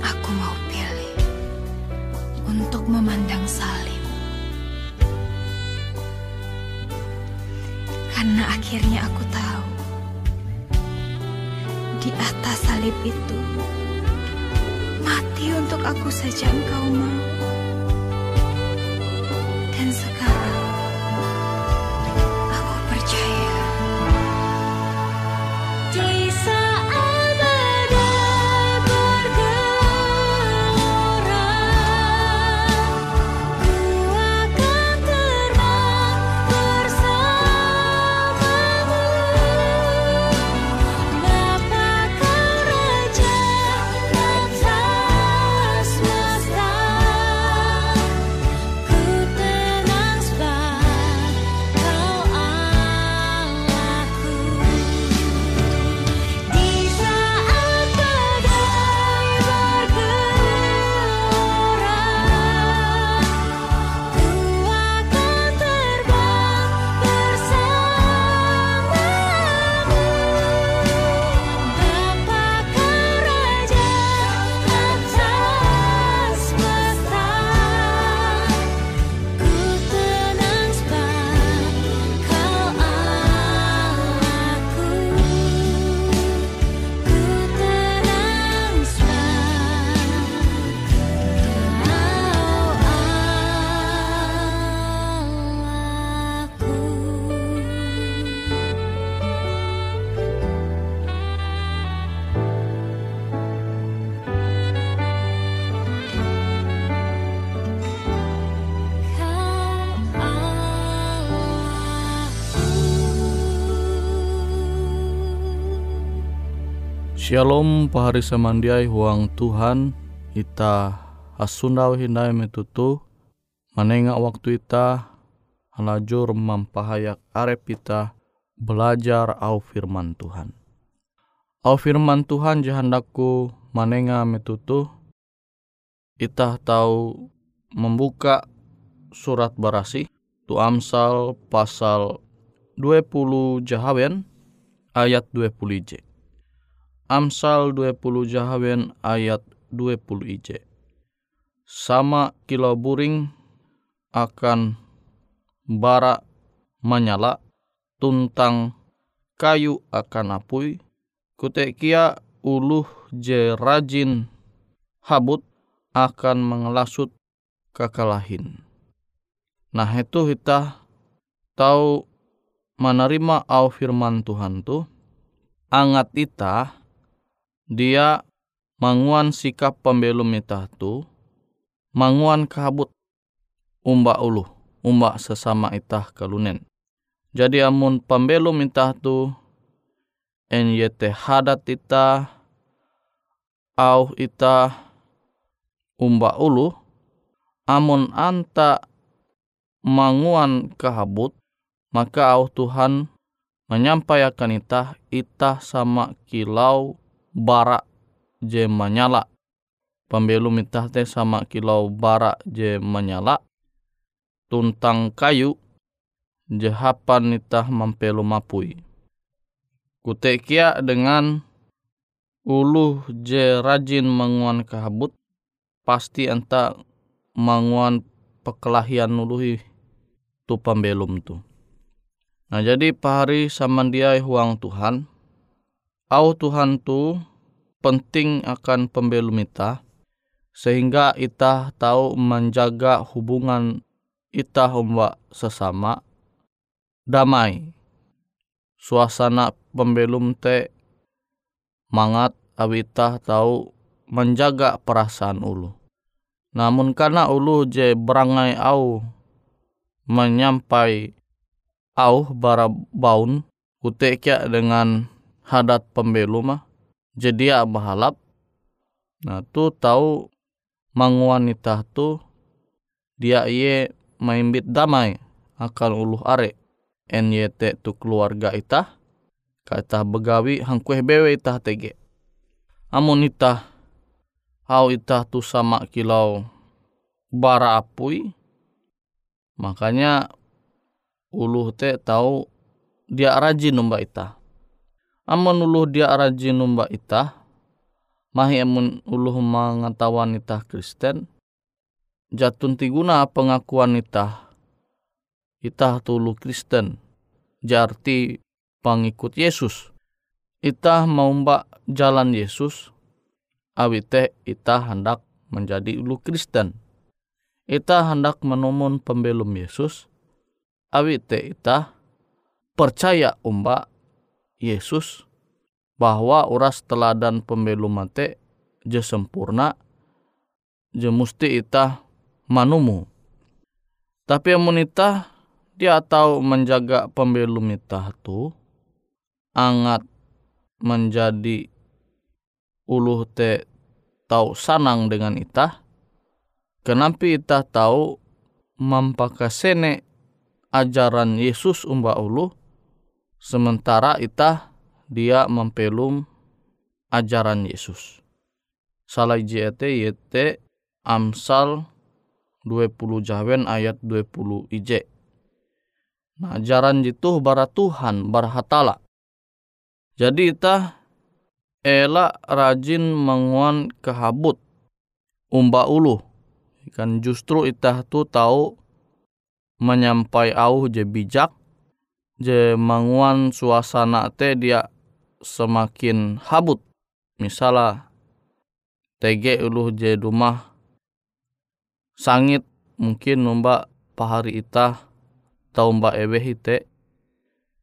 Aku mau pilih untuk memandang salib. Karena akhirnya aku tahu di atas salib itu mati untuk aku saja engkau mau. Shalom pahari samandiai huang Tuhan ita hasundau hindai metutu manenga waktu ita halajur mampahayak arep ita belajar au firman Tuhan. Au firman Tuhan jahandaku manenga metutu ita tahu membuka surat barasi tu Amsal pasal 20 Jahawen ayat 20 j. Amsal 20 Jahawen ayat 20 ij. Sama kilau buring akan bara menyala tuntang kayu akan apui kutek kia uluh je rajin habut akan mengelasut kekalahin. Nah itu kita tahu menerima au firman Tuhan tu angat ita dia manguan sikap pembelum mitah tu manguan kabut umba ulu umba sesama itah kalunen. Jadi amun pembelum mitah tu NYT hadat ita au ita umba ulu amun anta manguan kahabut maka au Tuhan menyampaikan itah itah sama kilau bara je menyala. Pembelum itah teh sama kilau bara je menyala. Tuntang kayu je hapan itah mampelu mapui. Kutekia dengan ulu je rajin menguan kehabut pasti enta menguan pekelahian uluhi tu pembelum tu. Nah jadi pahari samandiai huang Tuhan au Tuhan tu penting akan pembelum ita sehingga ita tahu menjaga hubungan ita humba sesama. Damai. Suasana pembelum te mangat awita tahu menjaga perasaan ulu. Namun karena ulu je berangai au menyampai au bara baun utekia dengan hadat pembelu mah jadi ya bahalap nah tu tahu manguanita tu dia iye maimbit damai akan uluh are NYT tu keluarga ita kata begawi hangkueh bewe ita tege. Amun ita au ita tu sama kilau bara apui makanya uluh te tahu dia rajin numba ita Amun uluh dia rajin numba ita, mahi amun uluh mengetahuan ita Kristen, jatun tiguna pengakuan ita, ita tulu Kristen, jarti pengikut Yesus. Ita mau mbak jalan Yesus, awite ita hendak menjadi ulu Kristen. Ita hendak menemun pembelum Yesus, awite ita percaya umbak Yesus bahwa uras teladan pembelu mate je sempurna je musti ita manumu. Tapi amun ita dia tahu menjaga pembelu ita tu angat menjadi uluh te tahu sanang dengan ita. Kenapa ita tahu mampakasene ajaran Yesus umba ulu Sementara ita dia mempelum ajaran Yesus. Salah JT YT Amsal 20 Jahwen ayat 20 IJ. Nah, ajaran itu bara Tuhan, bara hatala. Jadi ita ela rajin menguan kehabut umba ulu. Kan justru ita tu tahu menyampai au je bijak je manguan suasana te dia semakin habut. Misalnya tege ulu je rumah sangit mungkin numba pahari ita tau mba ewe hite.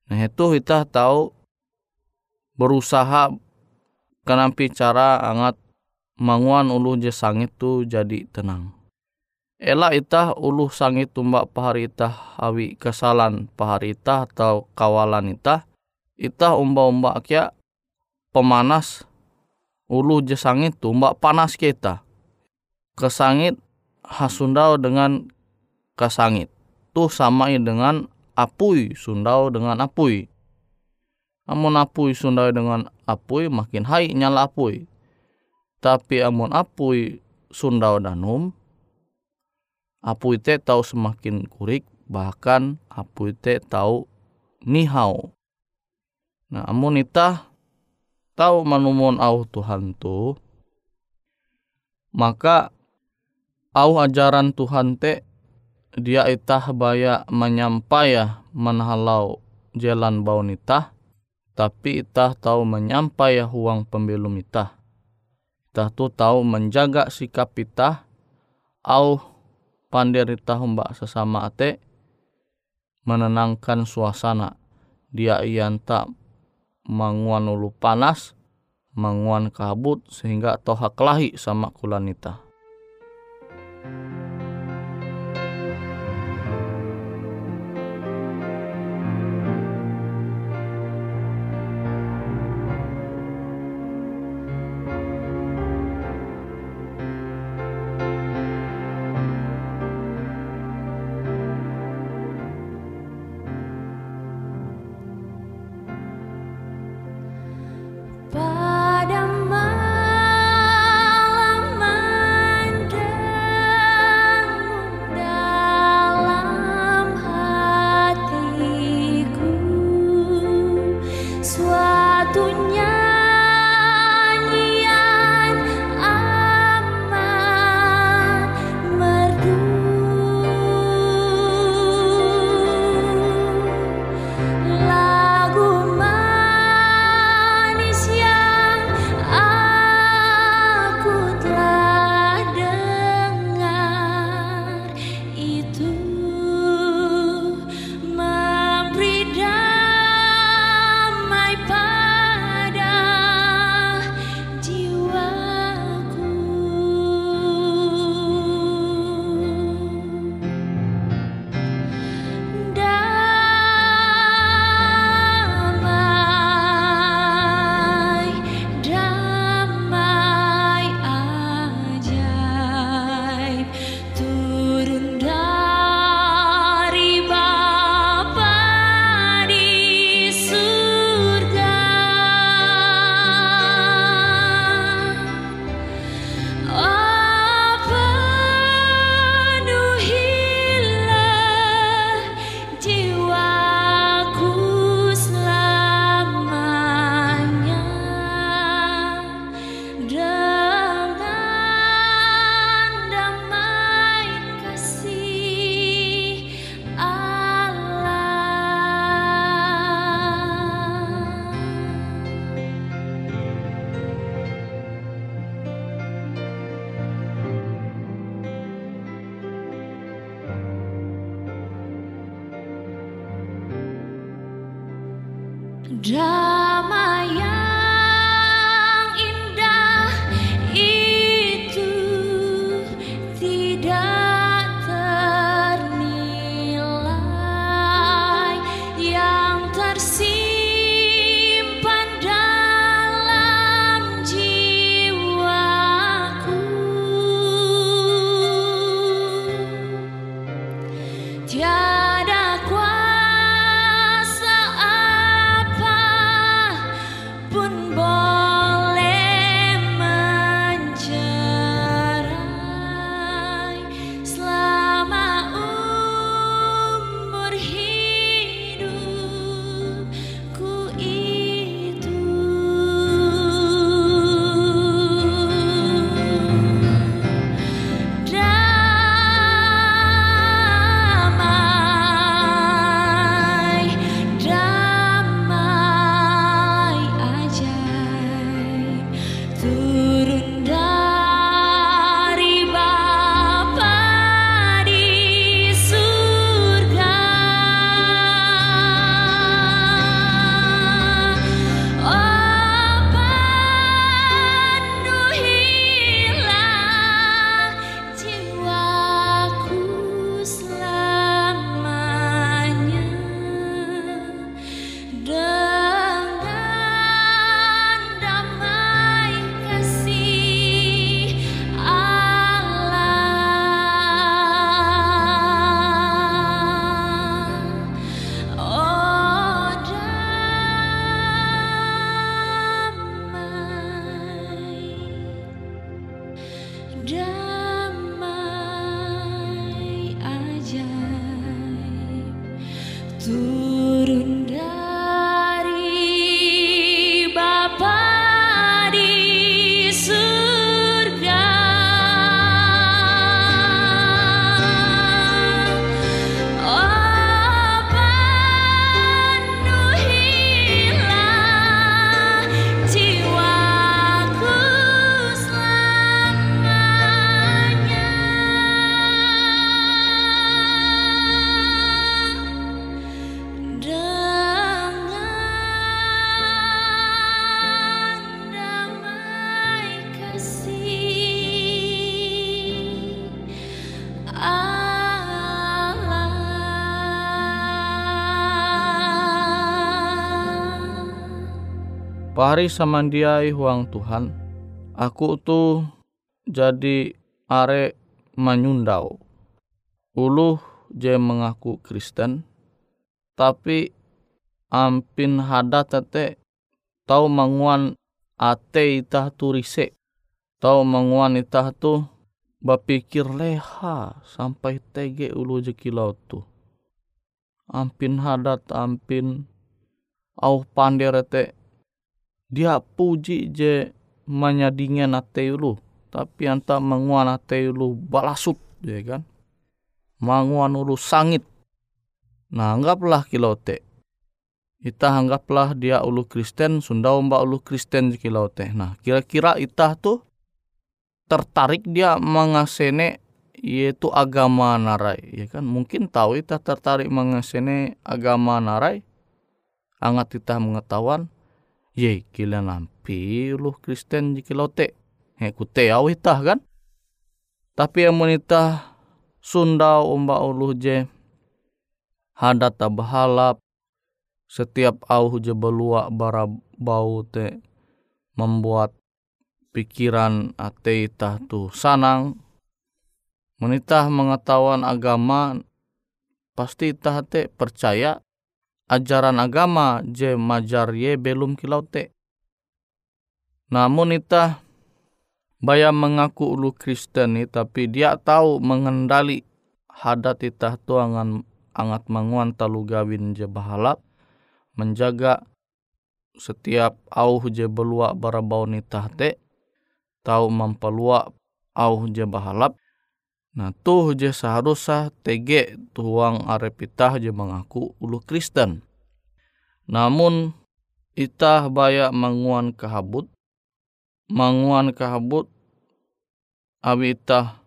Nah itu ita tahu berusaha kenampi cara angat manguan ulu je sangit tu jadi tenang. Ela itah uluh sangit tumbak pahari itah awi kesalan pahari itah atau kawalan itah itah umba-umba kia pemanas ulu je sangit tu mbak panas kita. Kesangit hasundau dengan kesangit. Tu samai dengan apui, sundau dengan apui. Amun apui sundau dengan apui makin hai nyala apui. Tapi amun apui sundau danum, apui te tahu semakin kurik, bahkan apui te tahu nihau. Nah, amun itah tahu manumon au Tuhan tu, maka au ajaran Tuhan te dia itah baya menyampaya menhalau jalan bau itah, tapi itah tahu menyampaya huang pembelum itah. Itah tu tahu menjaga sikap itah, au pandir itah mbak sesama ate, menenangkan suasana. Dia ian tak manguan ulu panas, manguan kabut sehingga toha kelahi sama kulanita. Yeah. Pahari samandiai huang Tuhan, aku tuh jadi are menyundau. Uluh je mengaku Kristen, tapi ampin hada tete tau manguan ate itah tu rise. Tau manguan itah tu bapikir leha sampai tege ulu je kilau tu. Ampin hadat ampin au panderete dia puji je menyadingin ate ulu tapi anta manguan ate ulu balasut ya kan. Manguan ulu sangit. Nah anggaplah kilau te. Ita anggaplah dia ulu Kristen sundau mbak ulu Kristen kilau te. Nah kira-kira ita tuh tertarik dia mengasene yaitu agama narai ya kan? Mungkin tahu ita tertarik mengasene agama narai. Angat ita mengetahuan ye kila nampi ulu Kristen kilau te. He kute au ita kan? Tapi yang menita Sunda umba ulu je hadat bahalap setiap au je belua bara bau te membuat pikiran ate itah tu sanang. Menitah mengetahuan agama pasti itah te percaya ajaran agama je majar ye belum kilau te. Namun itah Baya mengaku ulu Kristen ni tapi dia tahu mengendali hadat itah tu angan angat manguan talu gawin je bahalap menjaga setiap au je belua barabau nitah te tahu mempelua au je bahalap nah tuh je seharusnya tege tuang arepitah je mengaku ulu Kristen. Namun itah baya manguan kehabut. Manguan kehabut awita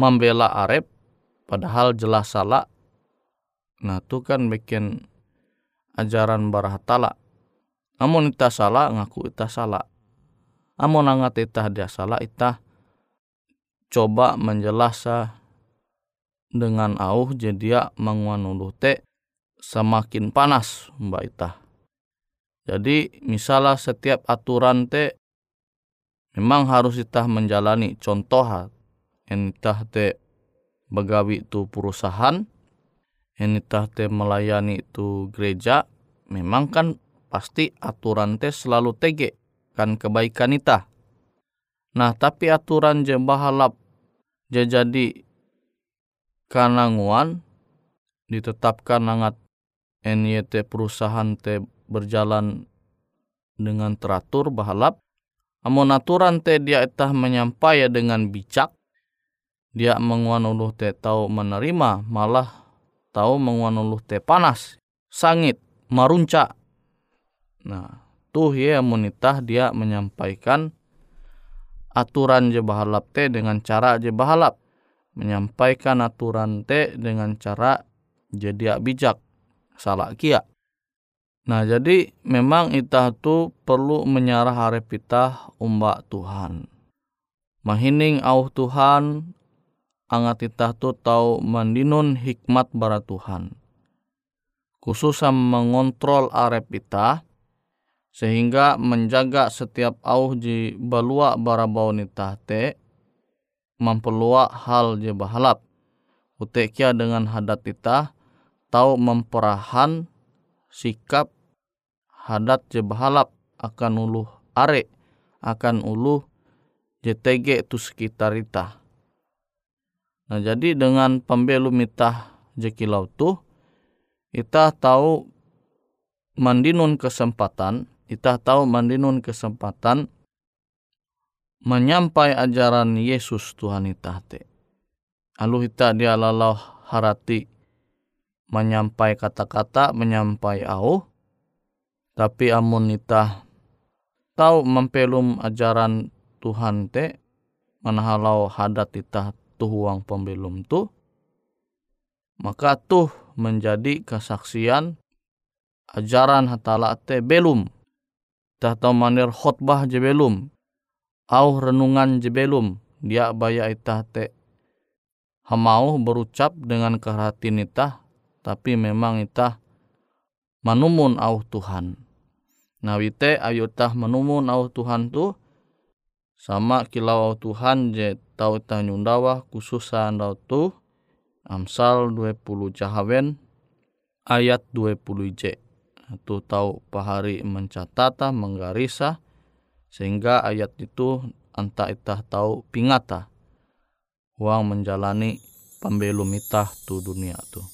membela arep padahal jelas salah. Nah itu kan bikin ajaran barahatala. Namun ita salah ngaku ita salah. Namun angat ita dia salah ita coba menjelasa dengan auh jadi dia manguan ulu te semakin panas mbak ita jadi misalnya setiap aturan te memang harus kita menjalani. Contoh entah te begawi itu perusahaan entah te melayani itu gereja memang kan pasti aturan te selalu tege kan kebaikan ita nah tapi aturan je bahalap je jadi kananguan ditetapkan nangat NYT perusahaan te berjalan dengan teratur bahalap Amun aturan te dia itah menyampai dengan bijak, dia menguan uluh te tahu menerima, malah tahu menguan uluh te panas, sangit, marunca. Nah, tuh ya amun itah dia menyampaikan aturan je bahalap te dengan cara je bahalap. Menyampaikan aturan te dengan cara jadi bijak. Salah kia. Nah jadi memang itah tu perlu menyarah harap itah umbak Tuhan. Mahining au Tuhan angat itah tu tau mandinun hikmat bara Tuhan. Khususnya mengontrol arep itah sehingga menjaga setiap au ji balua bara bau nitah te mempelua hal je bahalap. Utekia dengan hadat itah tau memperahan sikap hadat je bahalap akan uluh are akan uluh JTG tu sekitar ita. Nah jadi dengan pembelum ita jekilau tu ita tahu mandinun kesempatan ita tahu mandinun kesempatan menyampai ajaran Yesus Tuhan ita te. Alu ita dia lalau harati menyampai kata-kata, menyampai au. Tapi amun ita tahu mempelum ajaran Tuhan te, manahalau hadat ita tuhuang pembelum tu, maka tuh menjadi kesaksian ajaran hatala te belum. Tah tahu manir khotbah je belum. Au renungan je belum. Dia baya ita te hamau berucap dengan kehatian ita tapi memang itah manumun au Tuhan. Nawite ayu tah menumu nau Tuhan tu sama kilau Tuhan je tau tah nyundawa khususan dau tu Amsal 20 jahawen ayat 20 je. Tu tahu pahari mencatata menggarisa sehingga ayat itu anta itah tahu pingata uang menjalani pembelum itah tu dunia tu.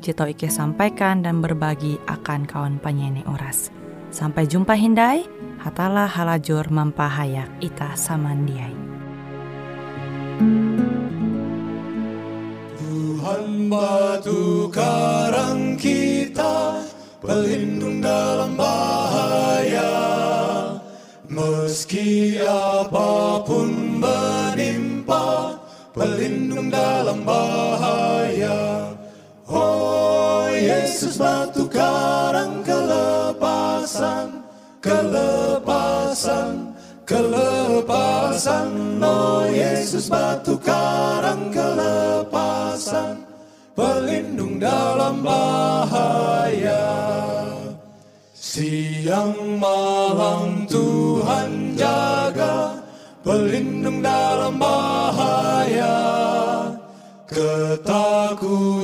tau Ike sampaikan dan berbagi akan kawan penyanyi Uras. Sampai jumpa Hindai, hatalah halajur mampahayak Ita samandiai. Tuhan batu karang kita Pelindung dalam bahaya Meski apa pun Yesus batu karang kelepasan Kelepasan Kelepasan. Oh Yesus batu karang kelepasan Pelindung dalam bahaya. Siang malam Tuhan jaga Pelindung dalam bahaya. Ketakutan